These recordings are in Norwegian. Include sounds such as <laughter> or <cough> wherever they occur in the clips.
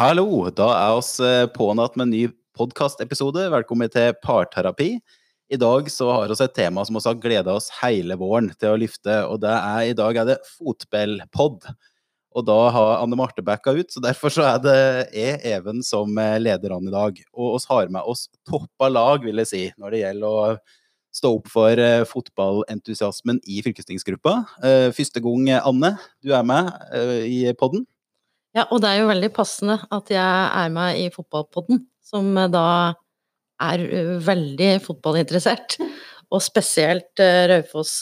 Hallo! Da er oss eh, pånatt med en ny podkastepisode. Velkommen til Parterapi. I dag så har vi et tema som vi har gleda oss hele våren til å løfte, og det er, i dag er det fotballpod. Og da har Anne Marte backa ut, så derfor så er det jeg, Even, som leder an i dag. Og oss har med oss toppa lag, vil jeg si, når det gjelder å stå opp for uh, fotballentusiasmen i fylkestingsgruppa. Første gang, Anne, du er med i podden. Ja, og det er jo veldig passende at jeg er med i fotballpodden, som da er veldig fotballinteressert. <laughs> Og spesielt Raufoss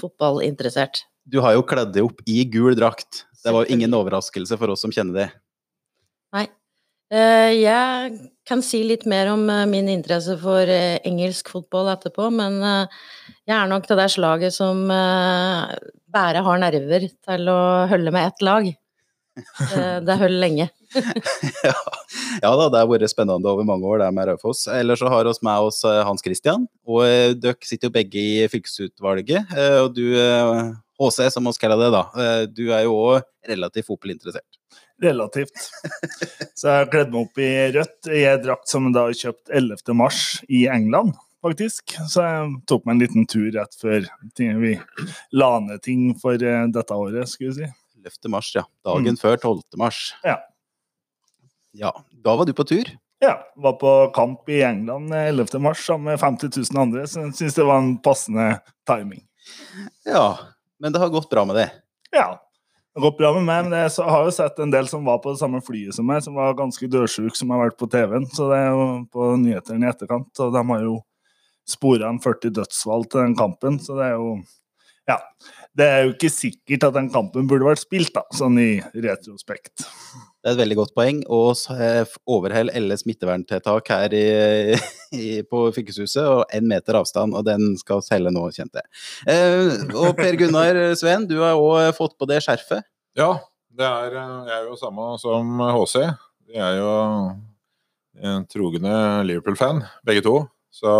fotballinteressert. Du har jo kledd deg opp i gul drakt. Det var jo ingen overraskelse for oss som kjenner det. Nei. Jeg kan si litt mer om min interesse for engelsk fotball etterpå, men jeg er nok det slaget som bare har nerver til å holde med ett lag. Det er hull lenge. <laughs> ja, ja, da, det har vært spennende over mange år, det med Raufoss. Ellers så har vi med oss Hans Christian. Og dere sitter jo begge i fylkesutvalget. Og du, HC som vi kaller det, da. Du er jo òg relativt fotballinteressert. Relativt. Så jeg har kledd meg opp i rødt i en drakt som jeg da har kjøpt 11. mars i England faktisk. Så jeg tok meg en liten tur rett før vi la ned ting for dette året, skulle vi si. 11. mars, ja. Dagen mm. før 12. mars. Ja. Ja, Da var du på tur? Ja. Var på kamp i England 11. mars sammen med 50 000 andre, så jeg syns det var en passende timing. Ja, men det har gått bra med det? Ja. Det har gått bra med meg, men jeg har jo sett en del som var på det samme flyet som meg, som var ganske dødsjuk, som har vært på TV-en. Så det er jo på nyhetene i etterkant, og de har jo spora en 40 dødsfall til den kampen, så det er jo Ja det er jo ikke sikkert at den kampen burde vært spilt, da, sånn i retrospekt. Det er et veldig godt poeng. Og overhell alle smitteverntiltak her i, i, på fylkeshuset, og én meter avstand, og den skal selge nå, kjente jeg. Eh, og Per Gunnar Sveen, du har òg fått på det skjerfet? Ja, det er, jeg er jo samme som HC. Vi er jo en trogne Liverpool-fan, begge to. Så,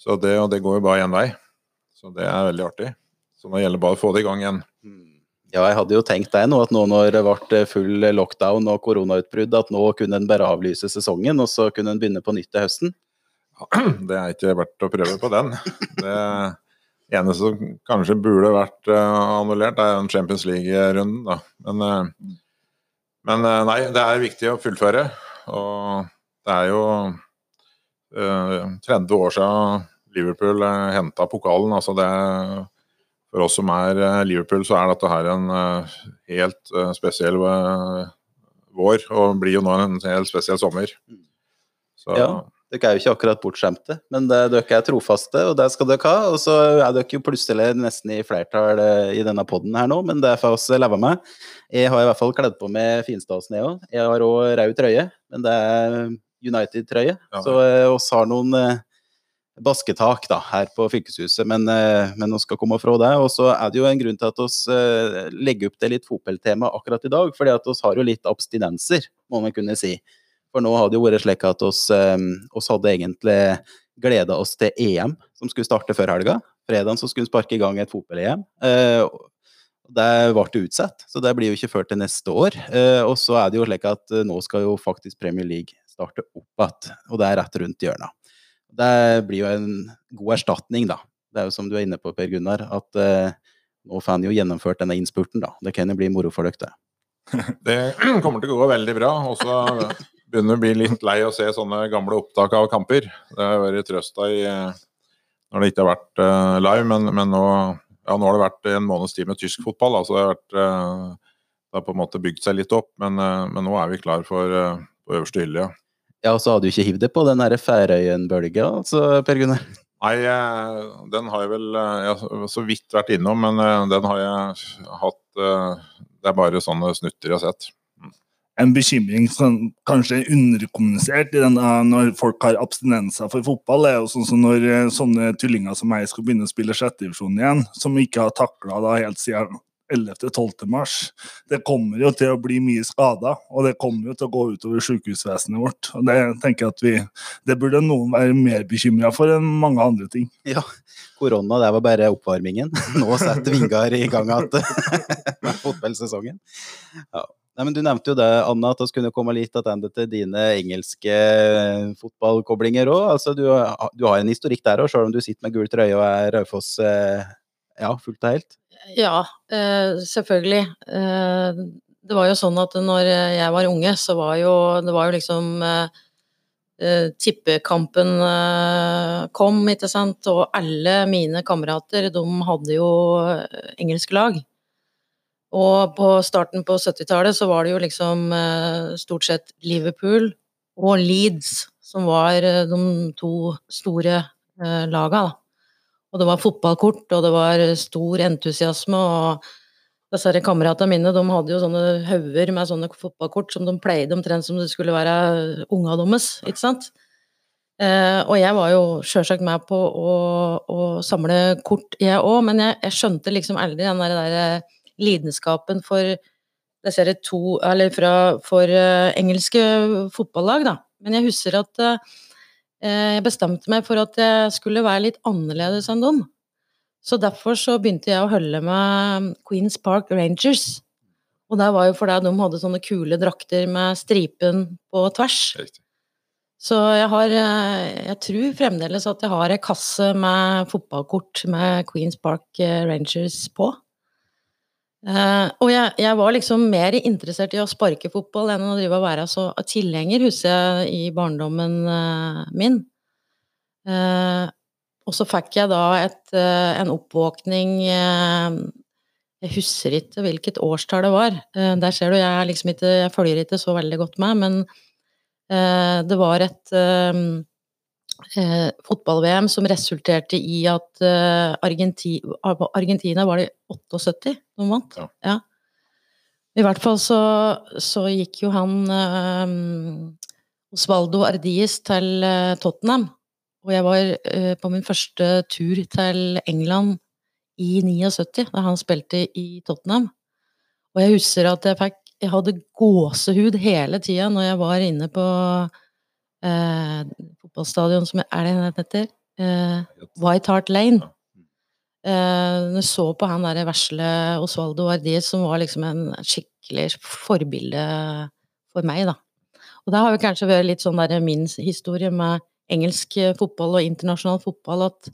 så det, og det går jo bare én vei. Så det er veldig artig. Så nå gjelder det bare å få det i gang igjen. Hmm. Ja, jeg hadde jo tenkt deg nå at nå når det ble full lockdown og koronautbrudd, at nå kunne en bare avlyse sesongen, og så kunne en begynne på nytt til høsten? <clears throat> Det er ikke verdt å prøve på den. Det eneste som kanskje burde vært uh, annullert, er en Champions League-runden, da. Men, uh, men nei, det er viktig å fullføre. Og det er jo 30 år siden Liverpool henta pokalen. altså det for oss som er eh, Liverpool, så er dette her en eh, helt eh, spesiell vår, og blir jo nå en helt spesiell sommer. Så. Ja, dere er jo ikke akkurat bortskjemte, men dere er trofaste, og det skal dere ha. Og så er dere jo plutselig nesten i flertall i denne poden her nå, men det får vi leve med. Jeg har i hvert fall kledd på meg finstasen, jeg òg. Jeg har òg rød trøye, men det er United-trøye. Ja. Så oss har noen basketak da, her på fylkeshuset, men, eh, men skal komme fra det. Og så er det jo en grunn til at vi eh, legger opp til litt fotballtema akkurat i dag, fordi at vi har jo litt abstinenser, må man kunne si. For nå har det jo vært slik at vi eh, hadde egentlig gleda oss til EM, som skulle starte før helga. Fredag så skulle vi sparke i gang et fotball-EM. Det ble utsatt, så det blir jo ikke før til neste år. Og så er det jo slik at nå skal jo faktisk Premier League starte opp igjen, og det er rett rundt hjørnet. Det blir jo en god erstatning, da. Det er jo som du er inne på, Per Gunnar, at eh, nå får han jo gjennomført denne innspurten, da. Det kan jo bli moro for dere, det. <laughs> Det kommer til å gå veldig bra. Og så begynner å bli litt lei å se sånne gamle opptak av kamper. Det har vært trøsta i når det ikke har vært uh, live, men, men nå, ja, nå, har det vært en måneds tid med tysk fotball. Altså det, har vært, uh, det har på en måte bygd seg litt opp, men, men nå er vi klar for på øverste hylle. Ja. Ja, og så hadde du ikke hivd det på den Færøyen-bølga, altså, Per Gunnar? Nei, eh, den har jeg vel jeg har så vidt vært innom, men eh, den har jeg hatt Det er bare sånne snutter jeg har sett. Mm. En bekymring som kanskje er underkommunisert i denne, når folk har abstinenser for fotball, er jo sånn som når sånne tullinger som meg skal begynne å spille sjettedivisjon igjen, som ikke har takla helt siden 11.-12. mars. Det kommer jo til å bli mye skader, og det kommer jo til å gå utover sykehusvesenet vårt. og Det tenker jeg at vi, det burde noen være mer bekymra for enn mange andre ting. Ja, korona det var bare oppvarmingen. <laughs> Nå setter Vingar i gang igjen fotballsesongen. Ja. Nei, men Du nevnte jo det, Anna, at vi kunne komme litt tilbake til dine engelske fotballkoblinger òg. Altså, du, du, har en historikk der òg, selv om du sitter med gul trøye og er Raufoss ja, fullt og helt? Ja, selvfølgelig. Det var jo sånn at når jeg var unge, så var jo det var jo liksom Uh, tippekampen kom, ikke sant, og alle mine kamerater, de hadde jo engelske lag. Og på starten på 70-tallet så var det jo liksom stort sett Liverpool og Leeds som var de to store laga, da. Og det var fotballkort, og det var stor entusiasme, og disse kameratene mine de hadde jo sånne hauger med sånne fotballkort som de pleide omtrent som det skulle være unga deres, ikke sant. Eh, og jeg var jo sjølsagt med på å, å, samle kort, jeg òg, men jeg, jeg, skjønte liksom aldri den der, der eh, lidenskapen for disse to Eller fra, for uh, engelske fotballag, da. Men jeg husker at uh, jeg bestemte meg for at jeg skulle være litt annerledes enn dem. Så derfor så begynte jeg å holde med Queens Park Rangers. Og det var jo fordi de hadde sånne kule drakter med stripen på tvers. Så jeg har eh, Jeg tror fremdeles at jeg har ei kasse med fotballkort med Queens Park eh, Rangers på. Uh, og jeg, jeg, var liksom mer interessert i å sparke fotball enn å drive og være så tilhenger, husker jeg, i barndommen uh, min. Uh, og så fikk jeg da et, en oppvåkning Jeg husker ikke hvilket årstall det var. Der ser du, jeg, liksom ikke, jeg følger ikke så veldig godt med, men det var et fotball-VM som resulterte i at Argentina, Argentina var det 78 som vant. Ja. ja. I hvert fall så, så gikk jo han Osvaldo Ardies til Tottenham. Og jeg var eh, på min første tur til England i 79, da han spilte i Tottenham. Og jeg husker at jeg fikk Jeg hadde gåsehud hele tida når jeg var inne på eh, fotballstadion som er det den heter? Uh, White Hart Lane. Uh, når jeg så på han derre vesle Osvaldo Ardiz, som var liksom en skikkelig forbilde for meg, da. Og det har jo kanskje vært litt sånn der min historie med engelsk fotball og internasjonal fotball at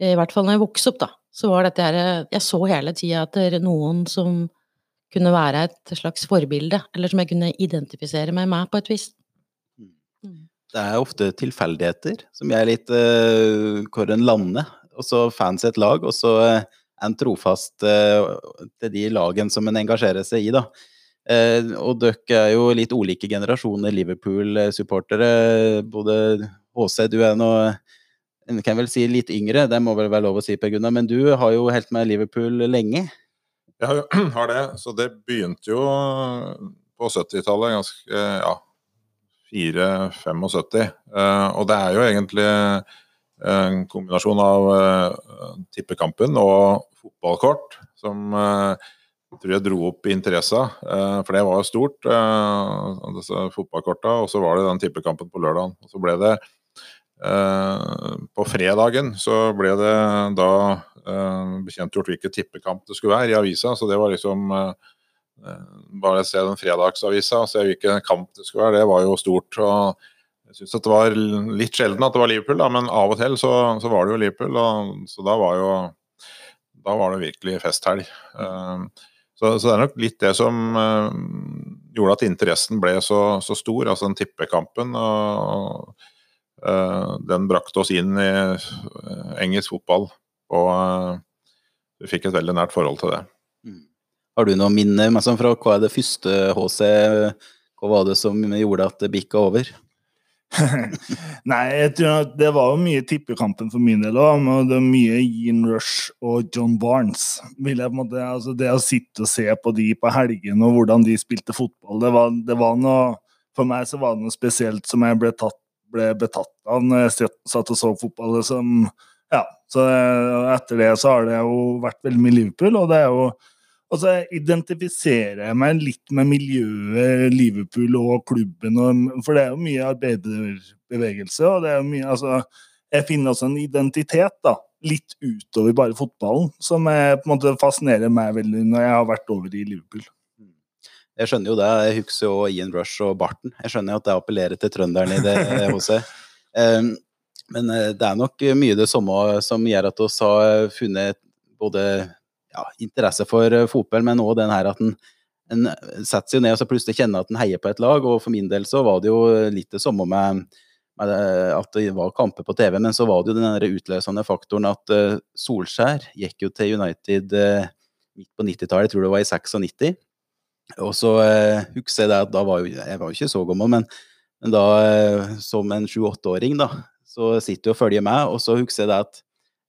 i hvert fall når jeg vokste opp, da, så var dette her Jeg så hele tida etter noen som kunne være et slags forbilde, eller som jeg kunne identifisere meg med på et vis. Det er ofte tilfeldigheter som gjør litt uh, hvor en lander. Og så fans et lag, og så uh, en trofast uh, til de lagene som en engasjerer seg i, da. Uh, og dere er jo litt ulike generasjoner Liverpool-supportere. Både Åse, du er nå jeg kan vel si litt yngre, det må vel være lov å si, Per Gunnar, men du har jo helt med Liverpool lenge? Jeg <clears throat> har det, så det begynte jo på 70-tallet, ganske ja, 4-75. Eh, og det er jo egentlig en kombinasjon av eh, tippekampen og fotballkort som eh, jeg tror jeg dro opp interessa, for det var jo stort, disse fotballkorta. Og så var det den tippekampen på lørdagen. Og så ble det Eh, på fredagen så ble det da eh, bekjentgjort hvilken tippekamp det skulle være i avisa. Så det var liksom eh, Bare se den fredagsavisa og se hvilken kamp det skulle være, det var jo stort. og jeg syns det var litt sjelden at det var Liverpool, da, men av og til så, så var det jo Liverpool. Og, så da var, jo, da var det virkelig festhelg. Så, så, det er nok litt det som gjorde at interessen ble så, så stor, altså den tippekampen. og Eh, den brakte oss inn i eh, engelsk fotball, og eh, vi fikk et veldig nært forhold til det. Har du noen minner fra hva er det første HC? Hva var det som gjorde at det bikka over? <laughs> Nei, jeg tror at det var jo mye tippekampen for min del òg. Det var mye Ian Rush og John Barnes. Måte, altså det å sitte og se på de på helgene og hvordan de spilte fotball, det var, det var noe For meg så var det noe spesielt som jeg ble tatt ble betatt av når jeg satt og så fotball. Liksom. Ja, så etter det så har det jo vært veldig mye Liverpool, og det er jo og så identifiserer jeg meg litt med miljøet Liverpool og klubben, og, for det er jo mye arbeiderbevegelse. og det er jo mye, altså, Jeg finner også en identitet, da, litt utover bare fotballen, som jeg, på en måte fascinerer meg veldig når jeg har vært over i Liverpool. Jeg skjønner jo det. Jeg husker jo Ian Rush og Barton. Jeg skjønner jo at det appellerer til trønderen i det <laughs> HC. Um, men det er nok mye det samme som gjør at vi har funnet både ja, interesse for fotball, men òg den her at en, setter seg ned og så plutselig kjenner at en heier på et lag. Og for min del så var det jo litt det samme med, med at det var kamper på TV, men så var det jo den utløsende faktoren at uh, Solskjær gikk jo til United uh, midt på 90-tallet, jeg tror det var i 96. Og så uh, husker jeg det at da var jo Jeg var jo ikke så gammel, men, men da eh, som en sju-åtteåring, da, så sitter du og følger med, og så husker jeg det at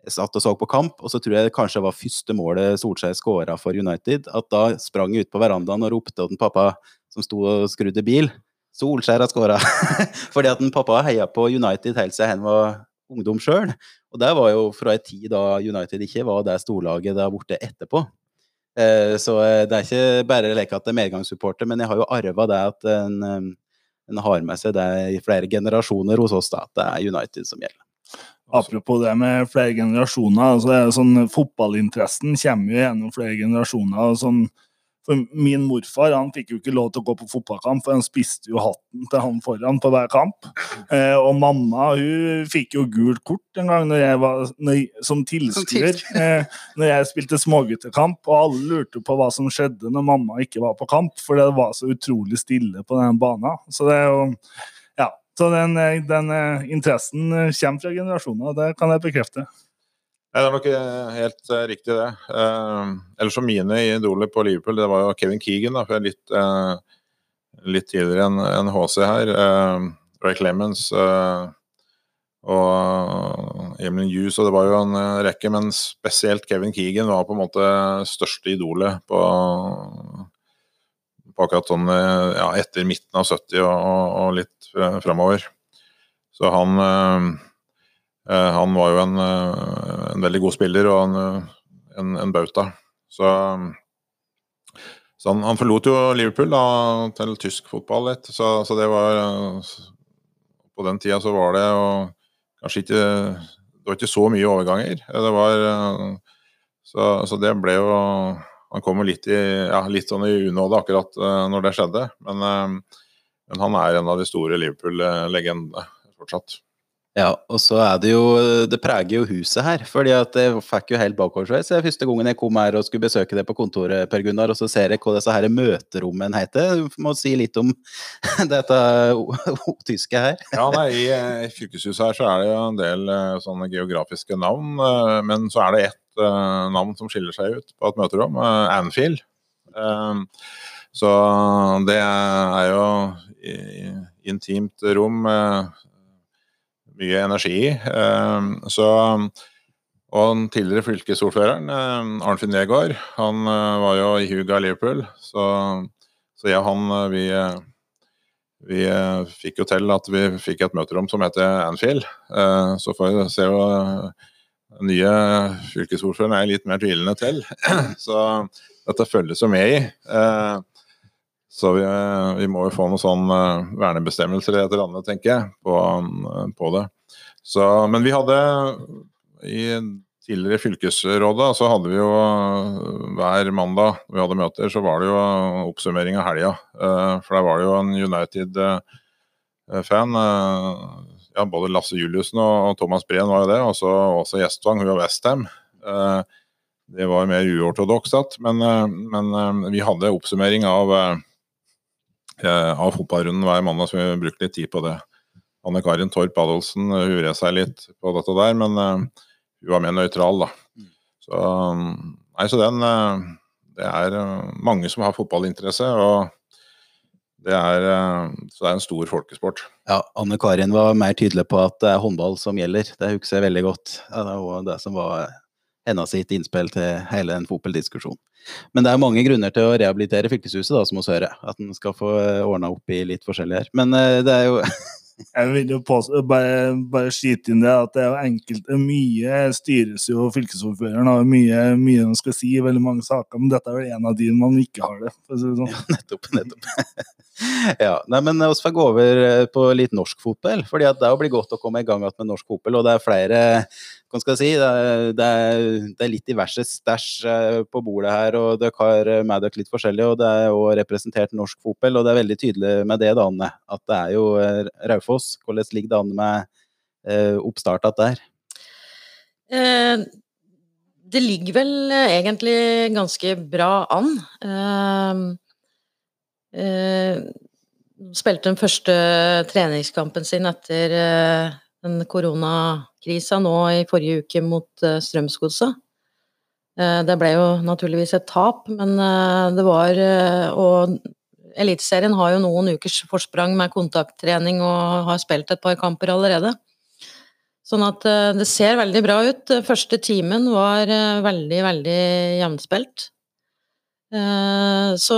satt og så på kamp, og så tror jeg det kanskje var første målet Solskjær skåra for United. At da sprang jeg ut på verandaen og ropte til pappa som sto og skrudde bil. Solskjær har skåra! <laughs> Fordi at en pappa heia på United helt siden han var ungdom sjøl. Og det var jo fra en tid da United ikke var det storlaget det har blitt etterpå. Eh, så eh, det er ikke bare leke at det er medgangssupporter, men jeg har jo arva det at en, en, har med seg det i flere generasjoner hos oss, da, at det er United som gjelder. Apropos det med flere generasjoner. altså det er sånn Fotballinteressen kommer jo gjennom flere generasjoner. og sånn for min morfar han fikk jo ikke lov til å gå på fotballkamp, for han spiste jo hatten til han foran på hver kamp. Eh, og mamma hun fikk jo gult kort en gang når jeg var, når, som tilskuer. <laughs> Eh, når jeg spilte småguttekamp, og alle lurte på hva som skjedde når mamma ikke var på kamp, for det var så utrolig stille på den banen. Så det er jo. Så den, eh, den eh, interessen kommer fra generasjoner, det kan jeg bekrefte. Det er nok eh, helt riktig, det. Ellers så mine idoler på Liverpool, det var jo Kevin Keegan, da, for jeg er litt, litt tidligere enn en HC her. Ray Clemens og Emil Hughes, og det var jo en rekke, men spesielt Kevin Keegan var på en måte største idolet på, på akkurat sånn ja, etter midten av 70 og, og, og litt framover. Så han Eh, han var jo en, eh, en, veldig god spiller og en, en, en bauta. Så, så han, han, forlot jo Liverpool da, til tysk fotball litt. Så, så, det var På den tida så var det jo kanskje ikke Det var ikke så mye overganger. Det var Så, så det ble jo Han kom jo litt, ja, litt sånn i unåde akkurat når det skjedde. Men, men han er en av de store Liverpool-legendene fortsatt. Ja, og så er det jo Det preger jo huset her. fordi at jeg fikk jo helt bakoversveis første gangen jeg kom her og skulle besøke det på kontoret, Per Gunnar, og så ser jeg hva disse her møterommene heter. Du må si litt om <laughs> dette tyske her. ja, nei, i, i fylkeshuset her så er det jo en del eh, sånne geografiske navn, eh, men så er det ett uh, navn som skiller seg ut på et møterom. Anfield. Så det er jo intimt rom. Uh, mye energi i. Ehm, så og den tidligere fylkesordføreren, ehm, Arnfinn Negård, han eh, var jo i Huga Liverpool. Så, så jeg og han, eh, vi, eh, vi fikk jo til at vi fikk et møterom som heter Anfield. Så får vi se hva den nye fylkesordføreren er litt mer tvilende til. <clears throat> Så dette følges jo med i. Så vi, vi, må jo få noen sånne uh, vernebestemmelser eller et eller annet, tenker jeg, på, uh, på det. Så, men vi hadde i tidligere fylkesrådet, så hadde vi jo uh, hver mandag vi hadde møter, så var det jo oppsummering av helga. For der var det jo en United-fan. Ja, både Lasse Juliussen og Thomas Breen var jo det, og så også Gjestvang, hun var Westham. Det var mer uortodokst, men, men vi hadde oppsummering av Eh, av fotballrunden hver mandag, så vi brukte litt tid på det. Anne Karin Torp Adolfsen eh, hurer seg litt på dette der, men uh, hun var mer nøytral, da. Mm. Så, nei, så den Det er mange som har fotballinteresse, og det er, så det er en stor folkesport. Ja, Anne Karin var mer tydelig på at det er håndball som gjelder. Det husker jeg veldig godt. Ja, det var det som var hennes sitt innspill til hele den fotballdiskusjonen. Men det er mange grunner til å rehabilitere fylkeshuset, da, som hos hører. At en skal få eh, ordna opp i litt forskjellig her. Men uh, det er jo <laughs> Jeg vil jo påstå, bare, bare skyte inn det at det er jo enkelt Mye styres jo fylkesordføreren har mye, mye de skal si i veldig mange saker, men dette er vel en av de man ikke har det sånn. Ja, nettopp, nettopp. <laughs> ja, nei, men Vi får gå over eh, på litt norsk fotball. fordi at Det blir godt å komme i gang med norsk fotball. og Det er flere hva skal jeg si, det er, det er, det er litt diverse stæsj på bordet her, og dere har med dere litt forskjellig, og det er jo representert norsk fotball, og det er veldig tydelig med det, Dane, at det er jo Raufoss. Hvordan ligger det an med oppstarten der? Eh, det ligger vel egentlig ganske bra an. Eh, eh, spilte den første treningskampen sin etter eh, den koronakrisa nå i forrige uke mot uh, Strømsgodset. Uh, det ble jo naturligvis et tap, men uh, det var Og Eliteserien har jo noen ukers forsprang med kontakttrening og har spilt et par kamper allerede. Sånn at det ser veldig bra ut. Første timen var veldig, veldig jevnspilt. Så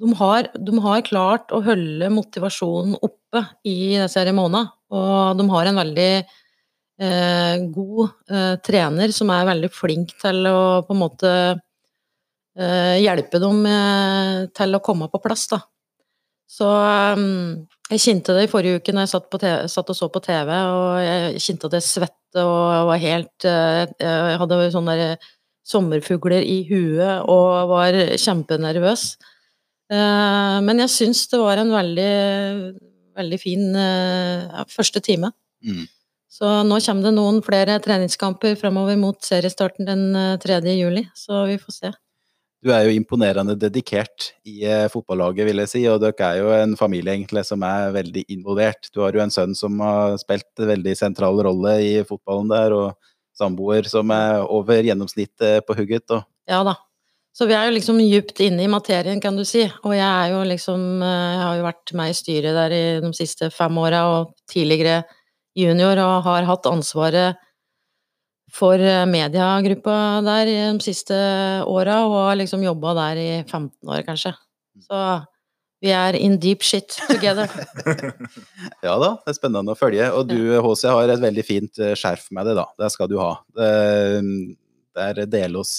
de har, de har, klart å holde motivasjonen oppe i månedene. Og de har en veldig eh, god eh, trener som er veldig flink til å på en måte eh, hjelpe dem eh, til å komme på plass, da. Så um, jeg kjente det i forrige uke når jeg satt, TV, satt, og så på TV, og jeg kjente at jeg svette og var helt eh, Jeg hadde sånne sommerfugler i huet og var kjempenervøs. Eh, men jeg syns det var en veldig, veldig fin første time. Mm. Så nå kommer det noen flere treningskamper fremover mot seriestarten den 3. juli, så vi får se. Du er jo imponerende dedikert i eh, fotballaget, vil jeg si, og dere er jo en familie egentlig som er veldig involvert. Du har jo en sønn som har spilt en veldig sentral rolle i fotballen der, og samboer som er over gjennomsnittet på hugget. Og... Ja da, så vi er jo liksom djupt inne i materien, kan du si. Og jeg er jo liksom eh, Jeg har jo vært med i styret der i de siste fem åra, og tidligere junior, og har hatt ansvaret for eh, mediegruppa der i de siste åra, og har liksom jobba der i 15 år, kanskje. Så vi er in deep shit together. <laughs> ja da, det er spennende å følge. Og du, HC, har et veldig fint eh, skjerf med deg, da. Det skal du ha. Der deler oss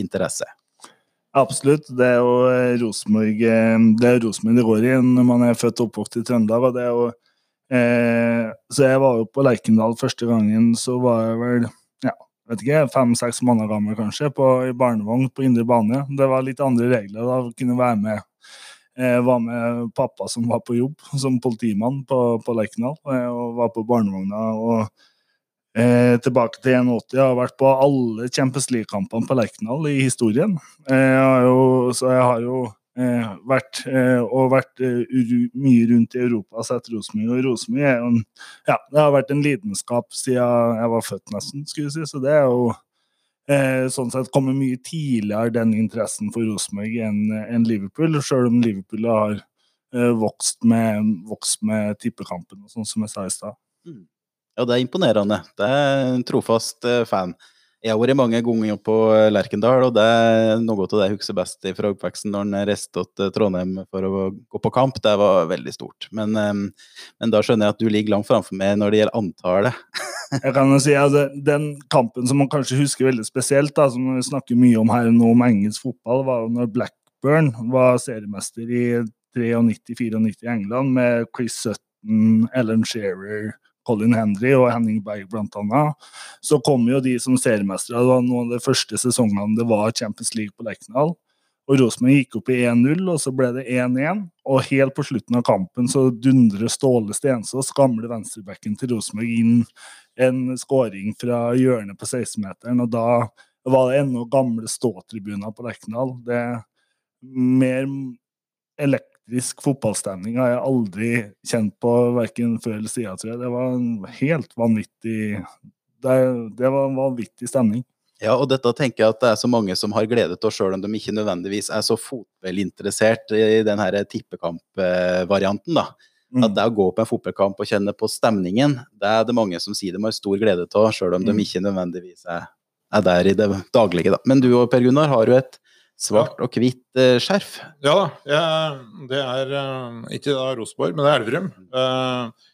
interesse. Absolutt. Det er jo eh, Rosenborg eh, det, det går i når man er født og oppvokst i Trøndelag. og det er jo eh, Så jeg var jo på Lerkendal første gangen, så var jeg vel ja, vet ikke, fem-seks måneder gammel kanskje, på, i barnevogn på indre bane. Det var litt andre regler da, å kunne være med. Jeg eh, var med pappa som var på jobb som politimann på, på Lerkendal, og var på barnevogna. og Eh, tilbake til 81. Jeg har vært på alle Champions League-kampene på Lerkendal i historien. Eh, jeg jo, så jeg har jo eh, vært, eh, og vært eh, mye rundt i Europa og sett Rosenborg. Og Rosenborg Ja, det har vært en lidenskap siden jeg var født, nesten, skulle jeg si. Så det er jo eh, sånn sett kommet mye tidligere, den interessen for Rosenborg, enn en Liverpool. Selv om Liverpool har vokst med, vokst med tippekampen, og sånn som jeg sa i stad. Mm. Ja, det er imponerende. Det er en trofast eh, fan. Jeg har vært mange ganger på eh, Lerkendal, og det er noe av det jeg husker best fra oppveksten når jeg reiste til Trondheim for å gå på kamp. Det var veldig stort. Men, men da skjønner jeg at du ligger langt framfor meg når det gjelder antallet. <laughs> jeg kan jo si at Den kampen som man kanskje husker veldig spesielt, da, som vi snakker mye om her nå om engelsk fotball, var når Blackburn var seriemester i 93-94 i England med Chris Sutton, Ellen Shearer Colin Henry og Henning Berg bl.a. Så kom jo de som seriemestere. Det var noen av de første sesongene det var Champions League på Lerkendal. Og Rosenborg gikk opp i 1-0, og så ble det 1-1. Og helt på slutten av kampen så dundrer Ståle Stensås, gamle venstrebacken til Rosenborg, inn en skåring fra hjørnet på 16-meteren. Og da var det ennå gamle ståtribuner på Lerkendal. Det er mer elekt elektrisk fotballstemning har jeg aldri kjent på, verken før eller siden, tror jeg. Det var en helt vanvittig det, det var en vanvittig stemning. Ja, og dette tenker jeg at det er så mange som har gledet oss, sjøl om de ikke nødvendigvis er så fotballinteressert i den her tippekampvarianten, da. Mm. At det å gå på en fotballkamp og kjenne på stemningen, det er det mange som sier de har stor glede av, sjøl om mm. de ikke nødvendigvis er, er, der i det daglige, da. Men du og Per Gunnar har jo et svart og hvitt uh, skjerf. Ja da. Jeg, det er uh, ikke da Rosenborg, men det er Elverum. Uh,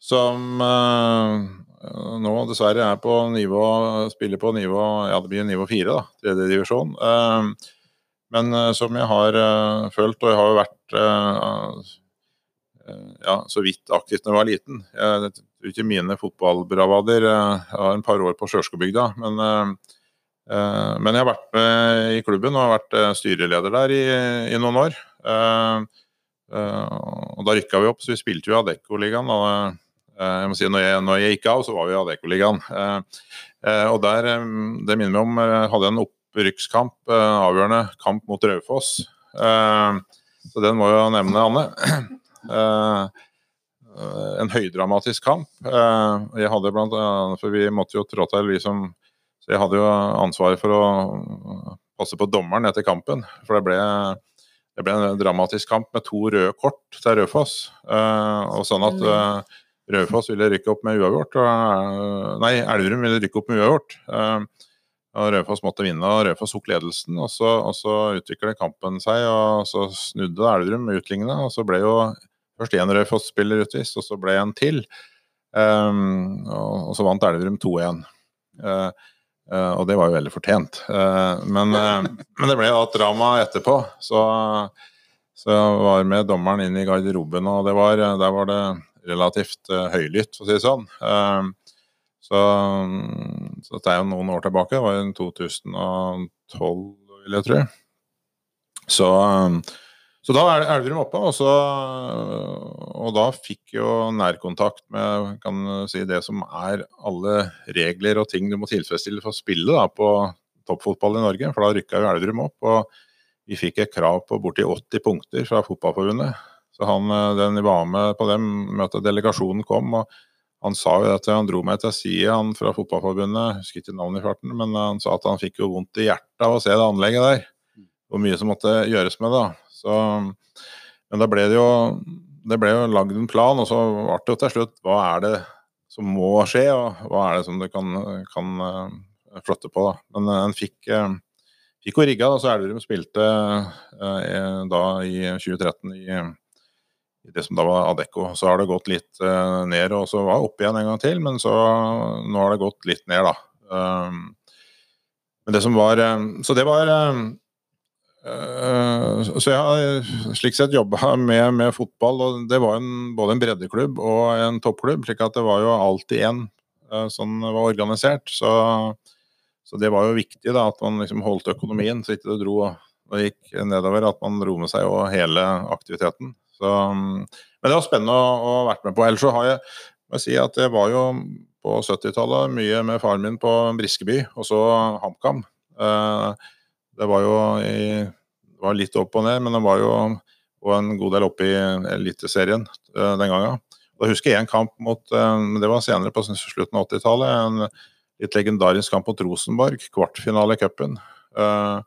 som nå dessverre er på nivå spiller på nivå Ja, det blir nivå fire, da. Tredje divisjon. men som jeg har følt, og jeg har jo vært ja, så vidt aktivt da jeg var liten. Jeg ikke mine fotballbravader. Jeg har en par år på Sjørskobygda. Men, men, jeg har vært med i klubben og har vært styreleder der i, i noen år. Og da rykka vi opp, så vi spilte jo Adecco-ligaen. Jeg må si, når jeg, når jeg, gikk av, så var vi i Adeccoligaen. Og der, det minner meg om, hadde en opprykkskamp, avgjørende kamp mot Raufoss. Så den må jo nevne, Anne. <clears throat> en høydramatisk kamp. jeg hadde blant annet, For vi måtte jo trå til, vi som Så jeg hadde jo ansvaret for å passe på dommeren etter kampen. For det ble det ble en dramatisk kamp med to røde kort til Raufoss. Uh, og sånn at uh, Raufoss ville rykke opp med uavgjort. Uh, nei, Elverum ville rykke opp med uavgjort. og Raufoss måtte vinne, og Raufoss tok ledelsen. Og så, og så utviklet kampen seg, og så snudde Elverum med utlignende. Og så ble jo først én Raufoss-spiller utvist, og så ble en til. Um, og, og, så vant Elverum 2-1. Uh, Uh, og det var jo veldig fortjent. Uh, men, uh, men, det ble jo et drama etterpå. Så, så jeg var med dommeren inn i garderoben, og var, der var det relativt høylytt, for å si det sånn. så, så det er jo noen år tilbake. Det var i 2012, vil jeg tro. Så så da er Elverum oppe, og, så, og da fikk jo nærkontakt med kan si, det som er alle regler og ting du må tilfredsstille for å spille da, på toppfotball i Norge. For da rykka jo Elverum opp, og vi fikk et krav på borti 80 punkter fra Fotballforbundet. Så han, den var med på det møtet, delegasjonen kom. og han sa jo at han dro meg til side han fra Fotballforbundet, husker ikke navnet i farten, men han sa at han fikk jo vondt i hjertet av å se det anlegget der. Hvor mye som måtte gjøres med det. Så, men da ble det jo det ble jo lagd en plan, og så ble det jo til slutt hva er det som må skje, og hva er det som du kan, kan uh, flotte på. da. Men uh, en fikk, uh, fikk jo rigga, da, så Elverum spilte da i 2013 i, det som da var Adecco. Så har det gått litt ned, og så var det opp igjen en gang til, men så nå har det gått litt ned, da. men det som var Så det var Eh, så jeg har slik sett jobba med, med, fotball, og det var en, både en breddeklubb og en toppklubb. slik at det var jo alltid én uh, som var organisert. Så, så, det var jo viktig da, at man liksom holdt økonomien, så ikke det dro og gikk nedover. At man dro med seg jo hele aktiviteten. Så, men det var spennende å, å vært med på. Ellers så har jeg må jeg si at jeg var jo på 70-tallet mye med faren min på Briskeby, og så HamKam. Uh, det var jo i, var litt opp og ned, men det var jo en god del oppe i Eliteserien uh, den gangen. Da husker jeg en kamp mot uh, Det var senere, på slutten av 80-tallet. En litt legendarisk kamp mot Rosenborg. Kvartfinale i cupen. Uh,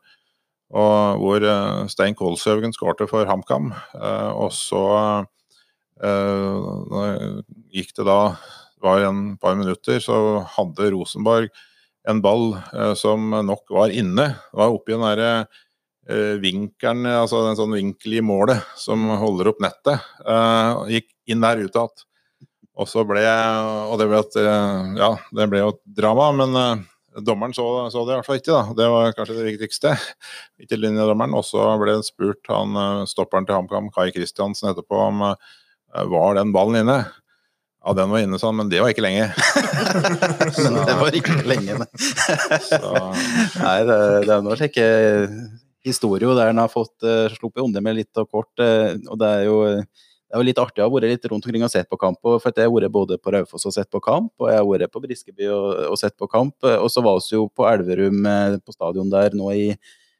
og hvor Stein Kolshaugen skårte for HamKam. og så gikk det da Det var en par minutter, så hadde Rosenborg en ball eh, som nok var inne. Det var oppi den derre eh, vinkelen, altså en sånn vinkel i målet som holder opp nettet. Eh, gikk inn der ut igjen. Og så ble Og det ble, et, ja, det ble jo et drama, men dommeren så, så, det i hvert fall ikke. da. Det var kanskje det viktigste. Ikke linjedommeren. Og så ble det spurt han stopperen til HamKam, Kai Kristiansen, etterpå om var den ballen inne. Ja, den var inne sånn, men det var ikke lenge. <laughs> men det var ikke lenge, nei. nei, det, det er noe slik historie der en har fått uh, sluppet unna med litt og kort. Uh, og det er jo det er jo litt artig å ha vært litt rundt omkring og sett på kamp. For Jeg har vært både på Raufoss og sett på kamp, og jeg har vært på Briskeby og, og sett på kamp. Og så var vi jo på Elverum eh, på stadion der nå i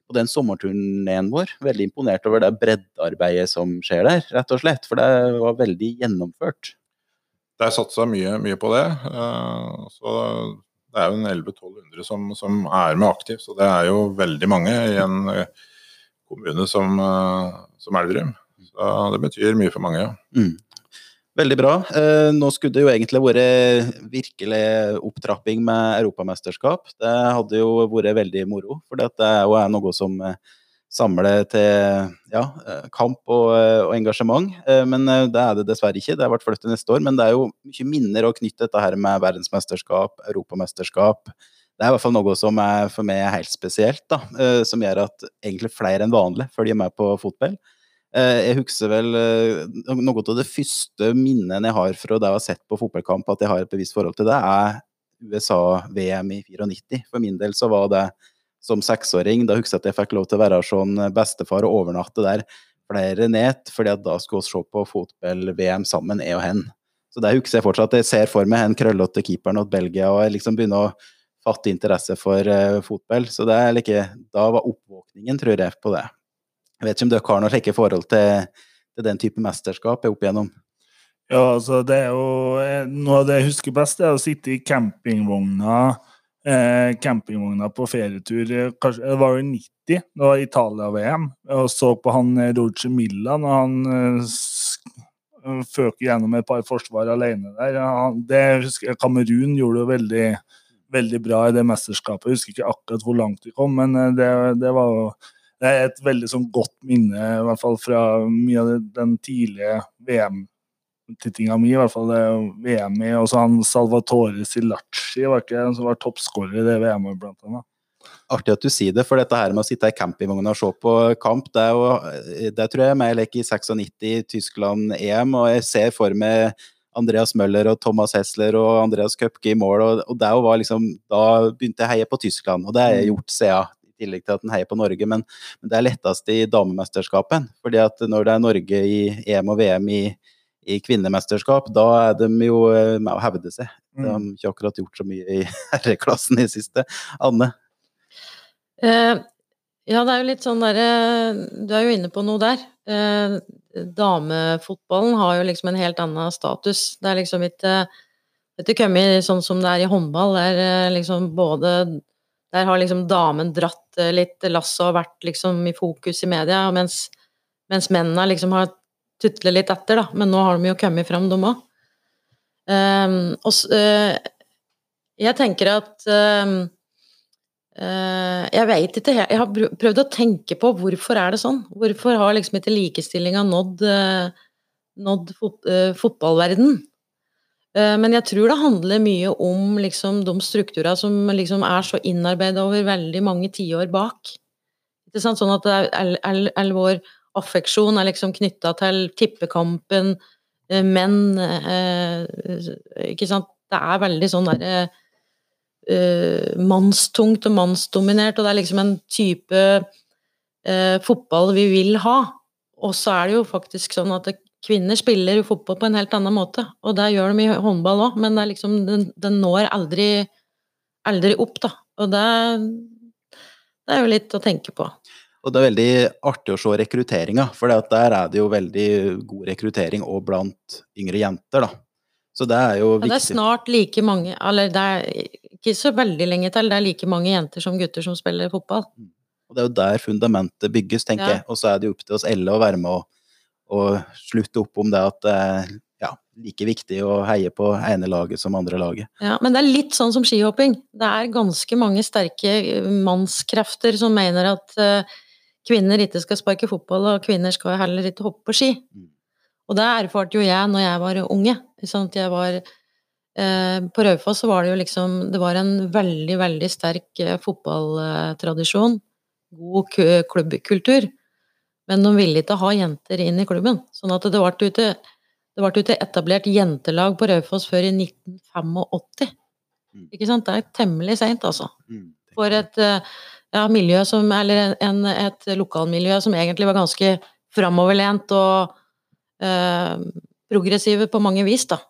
på den sommerturneen vår. Veldig imponert over det breddearbeidet som skjer der, rett og slett. For det var veldig gjennomført det er satsa mye, mye, på det. Uh, så det er jo en 1100-1200 som, som, er med aktivt, så det er jo veldig mange i en uh, kommune som, uh, som Elverum. Så det betyr mye for mange. Ja. Mm. Veldig bra. nå skulle det jo egentlig vært virkelig opptrapping med europamesterskap. Det hadde jo vært veldig moro, for det er jo noe som samle til ja, eh, kamp og, eh, og, engasjement. Eh, men det er det dessverre ikke. Det har vært flyttet neste år. Men det er jo mye minner å knytte dette her med verdensmesterskap, europamesterskap. Det er i hvert fall noe som er for meg helt spesielt, da, som gjør at egentlig flere enn vanlig følger med på fotball. Jeg husker vel Noe av det første minnet jeg har fra da jeg har sett på fotballkamp, at jeg har et bevisst forhold til det, er USA-VM i 94. For min del så var det som seksåring. Da husker jeg at jeg fikk lov til å være sånn bestefar og overnatte der flere nett, fordi at da skulle vi se på fotball-VM sammen, jeg og hen. Så det husker jeg fortsatt. Jeg ser for meg en krøllete keeperen til Belgia og jeg liksom begynner å fatte interesse for uh, fotball. Så det er like, da var oppvåkningen, tror jeg, på det. Jeg vet ikke om dere har noe slike forhold til, til, den type mesterskap opp igjennom? Ja, altså det er jo eh, Noe av det jeg husker best, er å sitte i campingvogna eh, campingvogna på ferietur. Eh, kanskje, det var jo 90, det var Italia-VM, og så på han Roger Milla når han eh, føk gjennom et par forsvar alene der. Han, det husker Kamerun gjorde det veldig veldig bra i det mesterskapet. Jeg husker ikke akkurat hvor langt de kom, men eh, det, det var jo det er et veldig sånn godt minne, i hvert fall fra mye av den tidlige VM-tittinga mi. i hvert fall det VM i, Og så han Salvatore Silacci var ikke som var toppskårer i det VM-et, blant annet. Artig at du sier det, for dette her med å sitte i campingvogn og se på kamp, det, er jo, det tror jeg er eller ikke i 96 Tyskland-EM, og jeg ser for meg Andreas Møller og Thomas Hessler og Andreas Køpke i mål. og, og var liksom, Da begynte jeg å heie på Tyskland, og det har jeg mm. gjort siden. I tillegg til at en heier på Norge, men, men, det er lettest i damemesterskapet. fordi at når det er Norge i EM og VM i, i kvinnemesterskap, da er de jo eh, med å hevde seg. De har mm. ikke akkurat gjort så mye i <laughs> herreklassen i siste. Anne? Eh, ja, det er jo litt sånn derre Du er jo inne på noe der. Eh, damefotballen har jo liksom en helt annen status. Det er liksom ikke Dette kommer sånn som det er i håndball, der er liksom både Der har liksom damen dratt eh, litt lasset og vært liksom i fokus i media, mens, mens mennene liksom har tutlet litt etter, da. Men nå har de jo kommet fram, de òg. Um, ehm, og uh, jeg tenker at um, Uh, jeg veit ikke Jeg har prøvd å tenke på hvorfor er det sånn. Hvorfor har liksom ikke likestillinga nådd, uh, nådd fot, uh, fotballverden? men jeg tror det handler mye om liksom de strukturene som liksom er så innarbeida over veldig mange tiår bak. Sånn at all, vår affeksjon er liksom knytta til tippekampen, menn Ikke sant? Det er veldig sånn derre uh, mannstungt og mannsdominert, og det er liksom en type fotball vi vil ha. Og så er det jo faktisk sånn at kvinner spiller fotball på en helt annen måte, og det gjør de i håndball òg, men det er liksom, den, den, når aldri, aldri opp, da. Og det, det er jo litt å tenke på. Og det er veldig artig å se rekrutteringa, for der er det jo veldig god rekruttering og blant yngre jenter, da. Så det er jo viktig. Ja, det er snart like mange, eller det er ikke så veldig lenge til. Det er like mange jenter som gutter som spiller fotball. Mm. Og det er jo der fundamentet bygges, tenker ja. jeg. Og så er det jo opp til oss alle å være med og, og slutte opp om det at det er ja, like viktig å heie på ene laget som andre laget. Ja, men det er litt sånn som skihopping. Det er ganske mange sterke mannskrefter som mener at uh, kvinner ikke skal sparke fotball, og kvinner skal heller ikke hoppe på ski. Mm. Og det erfarte jo jeg når jeg var unge. Jeg var Eh, på Raufoss så var det jo liksom Det var en veldig, veldig sterk eh, fotballtradisjon. God klubbkultur. Men de ville ikke ha jenter inn i klubben. Sånn at det ble ute, det ble ute etablert jentelag på Raufoss før i 1985. Mm. Ikke sant? Det er temmelig seint, altså. Mm, For et eh, ja, miljø som Eller en, et lokalmiljø som egentlig var ganske framoverlent og eh, progressive på mange vis, da.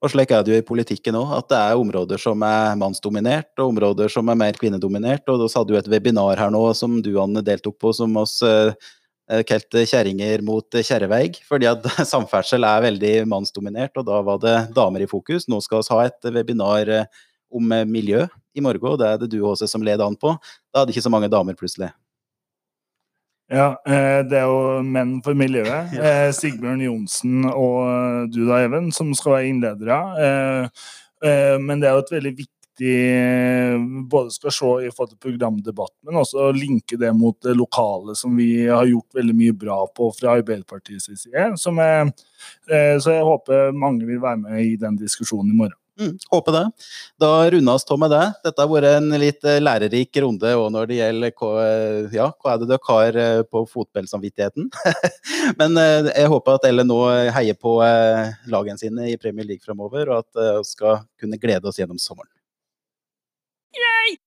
Og slik er det jo i politikken òg, at det er områder som er mannsdominert, og områder som er mer kvinnedominert. Og så hadde du et webinar her nå som du, Anne, deltok på, som oss eh, kalte 'Kjerringer mot kjerreveig'. Fordi at <laughs> samferdsel er veldig mannsdominert, og da var det damer i fokus. Nå skal vi ha et webinar eh, om miljø i morgen, og det er det du også som leder an på. Da hadde ikke så mange damer plutselig. Ja, eh, det er jo Menn for miljøet. <laughs> Eh, Sigbjørn Johnsen og eh, du da, Even, som skal være innledere. Men det er jo et veldig viktig både skal se i forhold til programdebatt, men også linke det mot det lokale, som vi har gjort veldig mye bra på fra Arbeiderpartiets side. Er, så jeg håper mange vil være med i den diskusjonen i morgen. Mm, håper det. Da runder oss av med det. Dette har vært en litt eh, lærerik runde òg når det gjelder hva, eh, ja, hva er det dere har eh, på fotballsamvittigheten. <laughs> Men jeg håper at alle nå heier på lagene sine i Premier League fremover, og at vi skal kunne glede oss gjennom sommeren. Yay!